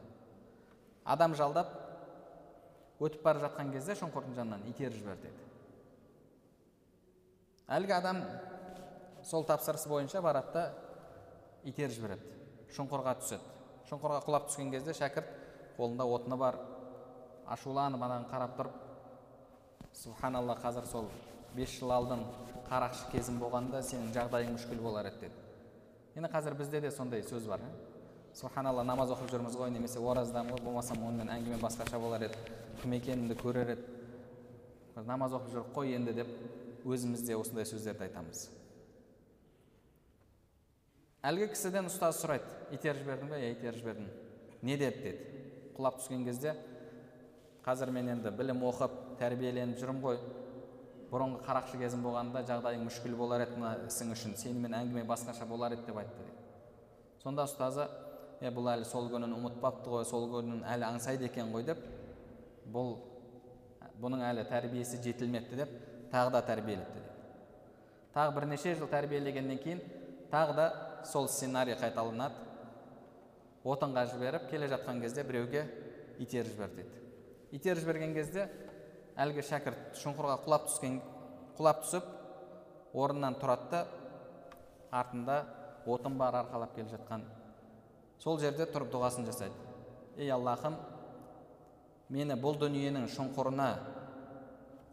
C: Адам жалдап өтіп бара жатқан кезде шұңқырдың жанынан итеріп жібер деді. Әлгі адам сол тапсырыс бойынша барады да итеріп жібереді. Шұңқырға түседі. Шұңқырға құлап түскен кезде шәкірт қолында отыны бар. Ашуланып анаған қарап тұрып субханалла қазір сол бес жыл алдын қарақшы кезім болғанда сенің жағдайың мүшкіл болар еді деді. Енді қазір бізде де сондай сөз бар субханалла намаз оқып жүрміз ғой немесе ораздамын ғой болмасам онымен әңгіме басқаша болар еді кім екенімді көрер еді. Намаз оқып жүрік қой енді деп өзіміз де осындай сөздерді айтамыз. Әлгі кісіден ұстаз сұрайды итеріп жібердің ба иә итеріп жібердім не деді? деді. Құлап түскен кезде қазір мен енді білім оқып тәрбиеленіп жүрмін ғой. Бұрынғы қарақшы кезім болғанда жағдайың мүшкіл болар еді мына ісің үшін сенімен әңгіме басқаша болар еді деп айтты дейді. Сонда ұстазы е бұл әлі сол күнін ұмытпапты ғой сол күнін әлі аңсайды екен ғой деп бұл бұның әлі тәрбиесі жетілмепті деп тағы да тәрбиелепті дейді. Тағы бірнеше жыл тәрбиелегеннен кейін тағы да сол сценарий қайталанады. Отынға жіберіп келе жатқан кезде біреуге итеріп жібер дейді. Итеріп жіберген кезде әлгі шәкірт шұңқырға құлап түскен құлап түсіп орнынан тұрады да артында отын бар арқалап келе жатқан. Сол жерде тұрып дұғасын жасайды. Ей аллахым мені бұл дүниенің шұңқырына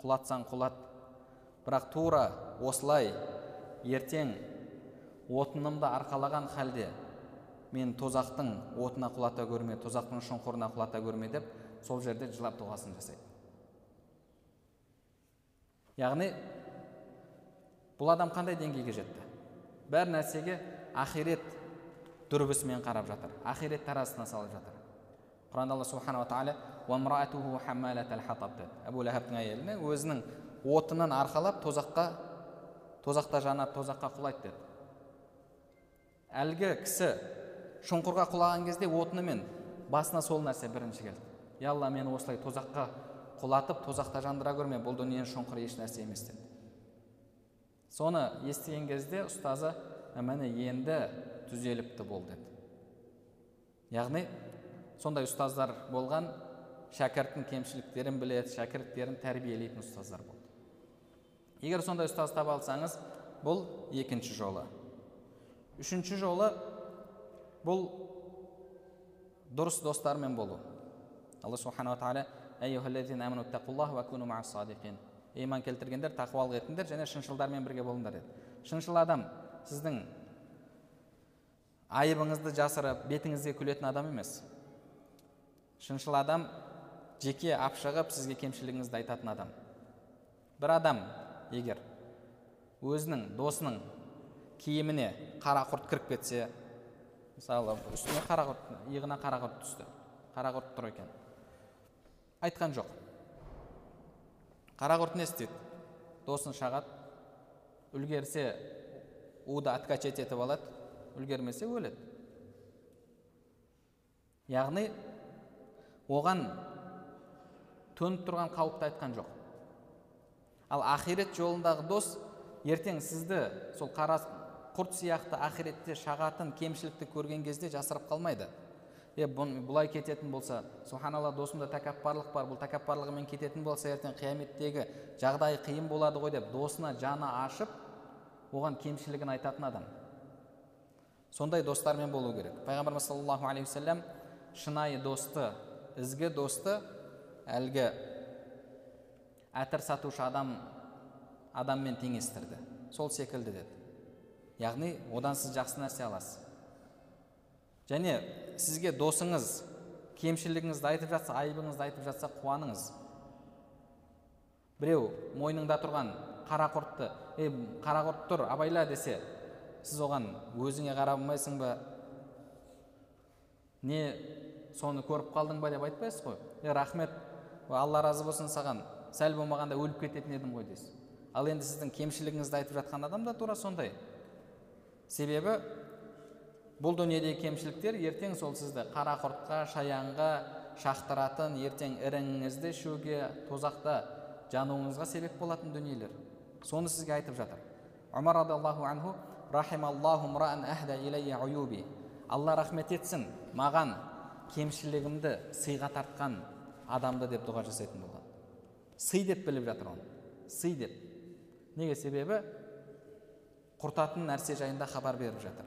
C: құлатсаң құлат бірақ тура осылай ертең отынымды арқалаған халде мен тозақтың отына құлата көрме тозақтың шұңқырына құлата көрме деп сол жерде жылап дұғасын жасайды. Яғни бұл адам қандай деңгейге жетті? Бәр нәрсеге ақирет дүрбісімен қарап жатыр ақирет таразысына салып жатыр. Құранда алла субханала тағала әйеліне өзінің отынын арқалап тозаққа тозақта жанады тозаққа құлайды деді әлгі кісі шұңқырға құлаған кезде отынымен басына сол нәрсе бірінші келді. Е алла мені осылай тозаққа құлатып тозақта жандыра көрме бұл дүниенің шұңқыры еш нәрсе емес деді. Соны естіген кезде ұстазы міне енді түзеліпті бол деді. Яғни сондай ұстаздар болған шәкірттің кемшіліктерін біледі шәкірттерін тәрбиелейтін ұстаздар болды. Егер сондай ұстаз таба алсаңыз бұл екінші жолы. Үшінші жолы бұл дұрыс достармен болу. Алла субханала тағала иман келтіргендер тақуалық етіңдер және шыншылдармен бірге болыңдар деді шыншыл адам сіздің айыбыңызды жасырып бетіңізге күлетін адам емес шыншыл адам жеке апшығып сізге кемшілігіңізді айтатын адам бір адам егер өзінің досының киіміне қара құрт кіріп кетсе мысалы үстіне қара құрт иығына қара құрт түсті қара құрт тұр екен айтқан жоқ. Қара құрт не істейді? Досын шағады үлгерсе уды откачать етіп алады үлгермесе өледі. Яғни оған төніп тұрған қауіпті айтқан жоқ. Ал ақирет жолындағы дос ертең сізді сол қара құрт сияқты ақиретте шағатын кемшілікті көрген кезде жасырып қалмайды. Е бұлай кететін болса субханалла досымда тәкаппарлық бар. Бұл тәкаппарлығымен кететін болса ертең қияметтегі жағдайы қиын болады ғой деп досына жаны ашып оған кемшілігін айтатын адам. Сондай достармен болу керек. Пайғамбарымыз саллаллаху алейхи уассалам шынайы досты ізгі досты әлгі әтір сатушы адам адаммен теңестірді. Сол секілді деді. Яғни одан сіз жақсы нәрсе аласыз. Және сізге досыңыз кемшілігіңізді айтып жатса айыбыңызды айтып жатса қуаныңыз. Біреу мойныңда тұрған қара құртты е қара құрт тұр абайла десе сіз оған өзіңе қарап алмайсың ба? Не соны көріп қалдың ба деп айтпайсыз ғой. Е рахмет алла разы болсын саған сәл болмағанда өліп кететін едім ғой дейсіз. Ал енді сіздің кемшілігіңізді айтып жатқан адам да тура сондай. Себебі бұл дүниедегі кемшіліктер ертең сол сізді қара құртқа шаянға шақтыратын ертең іріңіңізді ішуге тозақта жануыңызға себеп болатын дүниелер. Соны сізге айтып жатыр. Омар радиаллаху анху алла рахмет етсін маған кемшілігімді сыйға тартқан адамды деп дұға жасайтын болған сый деп біліп жатыр оны. Сый деп. Неге? Себебі құртатын нәрсе жайында хабар беріп жатыр.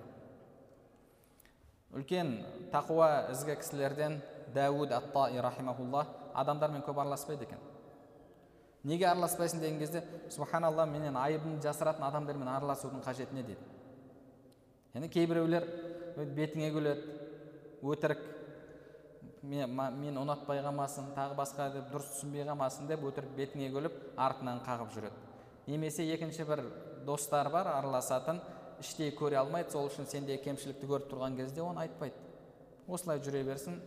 C: Үлкен тақуа ізгі кісілерден дәуд ат таи рахимахулла адамдармен көп араласпайды екен. Неге араласпайсың деген кезде субханалла менен айыбымды жасыратын адамдармен араласудың қажеті не? дейді. Яғни кейбіреулер бетіңе күледі өтірік мен, мен ұнатпай қалмасын тағы басқа деп дұрыс түсінбей қалмасын деп өтірік бетіңе күліп артынан қағып жүреді. Немесе екінші бір достар бар араласатын іштей көре алмайды. Сол үшін сендегі кемшілікті көріп тұрған кезде оны айтпайды. Осылай жүре берсін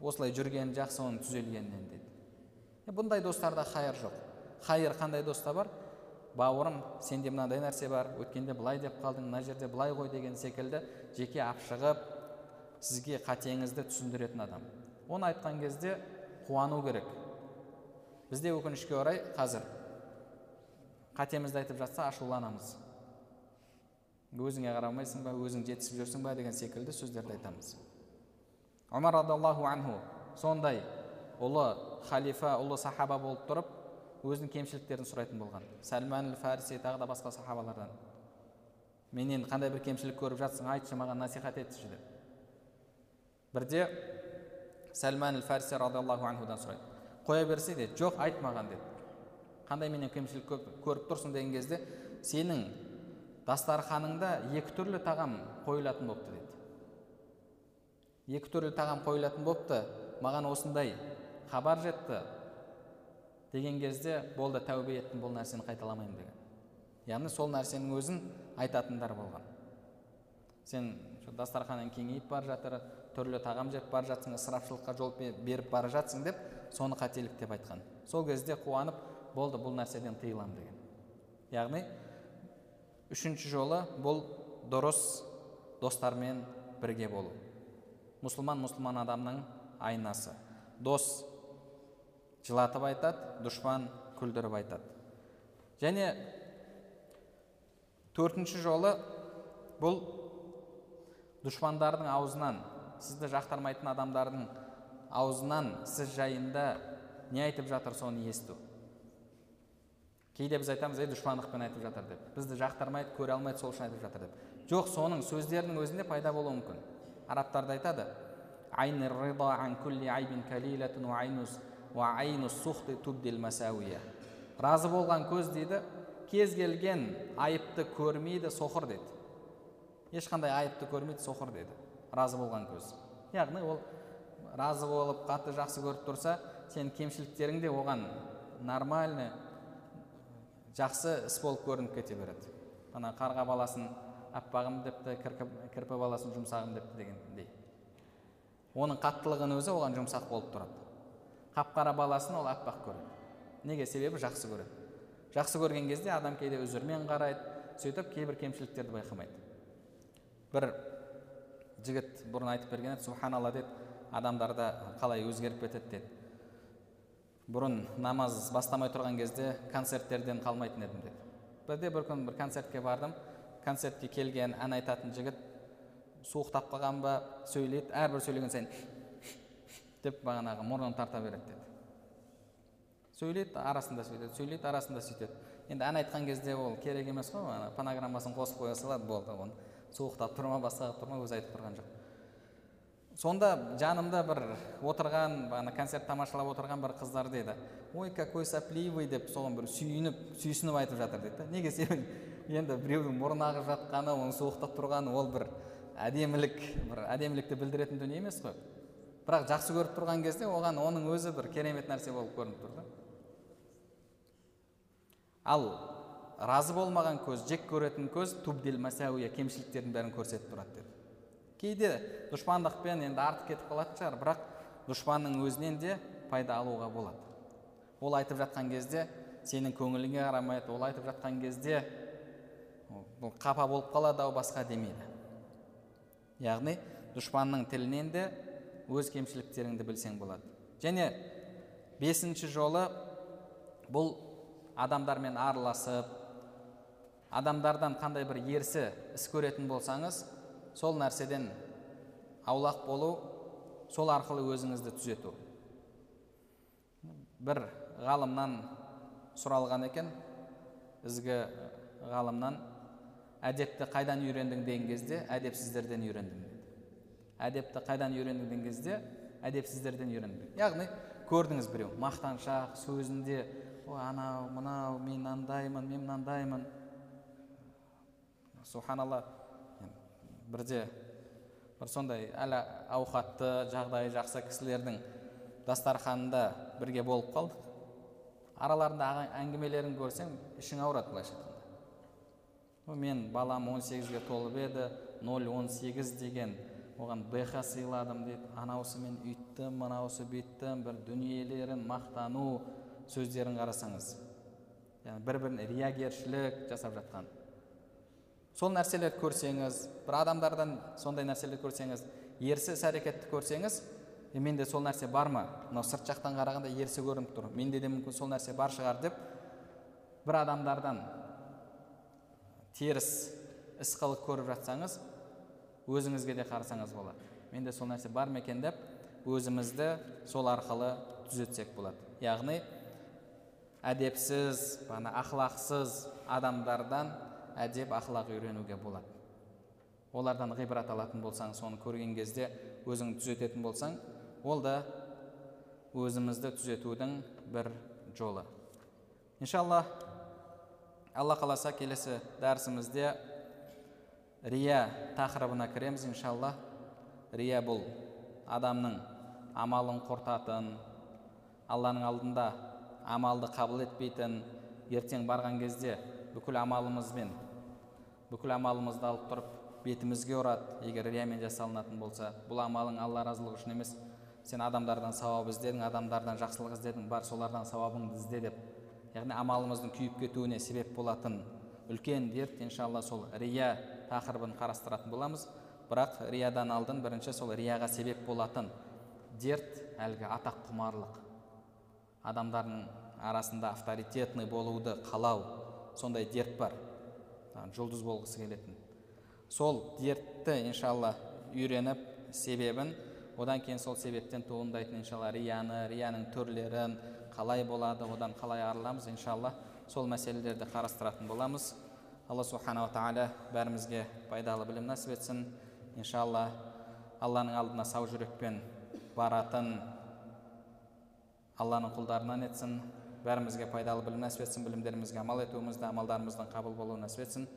C: осылай жүргені жақсы оның түзелгенінен дейді. Е, бұндай достарда хайыр жоқ. Хайыр қандай доста бар? Бауырым сенде мынандай нәрсе бар өткенде былай деп қалдың мына жерде былай ғой деген секілді жеке апшығып сізге қатеңізді түсіндіретін адам. Оны айтқан кезде қуану керек. Бізде өкінішке орай қазір қатемізді айтып жатса ашуланамыз. Өзіңе қарамайсың ба өзің жетісіп жүрсің ба деген секілді сөздерді айтамыз. Омар радиаллаху анху сондай ұлы халифа ұлы сахаба болып тұрып өзінің кемшіліктерін сұрайтын болған. Сәлман фарси тағы да басқа сахабалардан. Менен қандай бір кемшілік көріп жатсың айтшы маған насихат етші деп. Бірде сәлман фарси радиаллаху анхудан сұрайды. Қоя берсе де жоқ айт маған деді қандай менен кемшілік көріп тұрсың деген кезде сенің дастарханыңда екі түрлі тағам қойылатын болыпты деді. Екі түрлі тағам қойылатын болыпты маған осындай хабар жетті. Деген кезде болды тәубе еттім бұл нәрсені қайталамаймын деген. Яғни сол нәрсенің өзін айтатындар болған. Сен дастарханың кеңейіп бара жатыр түрлі тағам жеп бара жатсың ысырапшылыққа жол беріп бара жатсың деп соны қателік деп айтқан. Сол кезде қуанып болды бұл нәрседен тыйыламын деген. Яғни үшінші жолы бұл дұрыс достармен бірге болу мұсылман мұсылман адамның айнасы дос жылатып айтады дұшпан күлдіріп айтады және төртінші жолы бұл дұшпандардың аузынан сізді жақтырмайтын адамдардың аузынан сіз жайында не айтып жатыр соны есту кейде біз айтамыз ей дұшпандықпен айтып жатыр деп. Бізді жақтырмайды көре алмайды сол үшін айтып жатыр деп. Жоқ соның сөздерінің өзінде пайда болуы мүмкін. Арабтарда айтады. Разы болған көз дейді кез келген айыпты көрмейді соқыр дейді. Ешқандай айыпты көрмейді соқыр деді разы болған көз. Яғни ол разы болып қатты жақсы көріп тұрса сенің кемшіліктерің де оған нормальный жақсы іс болып көрініп кете береді. Ана қарға баласын аппағым депті кірпі, баласын жұмсағым депті дегендей. Оның қаттылығының өзі оған жұмсақ болып тұрады. Қап қара баласын ол аппақ көреді. Неге? Себебі жақсы көреді. Жақсы көрген кезде адам кейде үзірмен қарайды сөйтіп кейбір кемшіліктерді байқамайды. Бір жігіт бұрын айтып берген еді субханалла деді. Адамдарда қалай өзгеріп кетеді деді. Бұрын намаз бастамай тұрған кезде концерттерден қалмайтын едім деді. Бірде бір күн бір концертке бардым. Концертке келген ән айтатын жігіт суықтап қалған ба сөйлейді әрбір сөйлеген сайын деп бағанағы мұрнын тарта береді деді. Сөйлейді арасында сөйтеді сөйлейді арасында сөйтеді. Енді ән айтқан кезде ол керек емес қой ана фонограммасын қосып қоя салады болды оны. Суықтап тұр ма басқа тұр ма өзі айтып тұрған жоқ. Сонда жанымда бір отырған ана концерт тамашалап отырған бір қыздар дейді. Ой какой сопливый деп соған бір сүйініп сүйсініп айтып жатыр дейді да. Неге себебі енді біреудің мұрны ағып жатқаны оның суықтап тұрғаны ол бір әдемілік бір әдемілікті білдіретін дүние емес қой. Бірақ жақсы көріп тұрған кезде оған оның өзі бір керемет нәрсе болып көрініп тұр да. Ал разы болмаған көз жек көретін көз тубдил масауия кемшіліктердің бәрін көрсетіп тұрады деді. Кейде дұшпандықпен енді артық кетіп қалатын шығар бірақ дұшпанның өзінен де пайда алуға болады. Ол айтып жатқан кезде сенің көңіліңе қарамайды ол айтып жатқан кезде бұл қапа болып қалады ау басқа демейді яғни дұшпанның тілінен де өз кемшіліктеріңді білсең болады. Және бесінші жолы бұл адамдармен араласып адамдардан қандай бір ерсі іс көретін болсаңыз сол нәрседен аулақ болу сол арқылы өзіңізді түзету. Бір ғалымнан сұралған екен. Ізгі ғалымнан әдепті қайдан үйрендің деген кезде әдепсіздерден үйрендім деді. Әдепті қайдан үйрендің деген кезде әдепсіздерден үйрендім яғни көрдіңіз біреу мақтаншақ сөзінде ой анау мынау мен андаймын мен мынандаймын субханалла бірде бір сондай әлі ауқатты жағдайы жақсы кісілердің дастарханында бірге болып қалдық. Араларында әңгімелерін көрсең ішің ауырады былайша айтқанда. Мен балам 18-ге толып еді 018 деген оған бх сыйладым дейді анаусымен үйттім мынаусы бүйттім бір дүниелерін мақтану сөздерін қарасаңыз яғни бір біріне риягершілік жасап жатқан сол нәрселерді көрсеңіз бір адамдардан сондай нәрселерді көрсеңіз ерсі іс әрекетті көрсеңіз е менде сол нәрсе бар ма? Мынау сырт жақтан қарағанда ерсі көрініп тұр. Менде де мүмкін сол нәрсе бар шығар деп бір адамдардан теріс іс қылық көріп жатсаңыз өзіңізге де қарасаңыз болады. Менде сол нәрсе бар ма екен деп өзімізді сол арқылы түзетсек болады. Яғни әдепсіз бана ақылақсыз адамдардан әдеп ақылақ үйренуге болады. Олардан ғибрат алатын болсаң соны көрген кезде өзіңді түзететін болсаң ол да өзімізді түзетудің бір жолы. Иншалла алла қаласа келесі дәрісімізде рия тақырыбына кіреміз. Иншалла рия бұл адамның амалын құртатын алланың алдында амалды қабыл етпейтін ертең барған кезде бүкіл амалымызбен бүкіл амалымызды алып тұрып бетімізге ұрады егер риямен жасалынатын болса. Бұл амалың алла разылығы үшін емес. Сен адамдардан сауап іздедің адамдардан жақсылық іздедің бар солардан сауабыңды ізде деп. Яғни амалымыздың күйіп кетуіне себеп болатын үлкен дерт иншалла сол рия тақырыбын қарастыратын боламыз. Бірақ риядан алдын бірінші сол рияға себеп болатын дерт әлгі атақ құмарлық. Адамдардың арасында авторитетный болуды қалау. Сондай дерт бар. Жұлдыз болғысы келетін. Сол дертті иншалла үйреніп себебін одан кейін сол себептен туындайтын иншалла рияны рияның түрлерін қалай болады одан қалай арыламыз иншалла сол мәселелерді қарастыратын боламыз. Алла субханала тағала бәрімізге пайдалы білім нәсіп етсін. Иншалла алланың алдына сау жүрекпен баратын алланың құлдарынан етсін. Бәрімізге пайдалы білім нәсіп етсін білімдерімізге амал етуімізді амалдарымыздың қабыл болуын нәсіп етсін.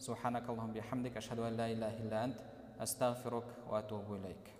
C: Субханакаллахум бихамдик ашхаду ан ла илляха илля ант. Астағфирук ва атубу илейк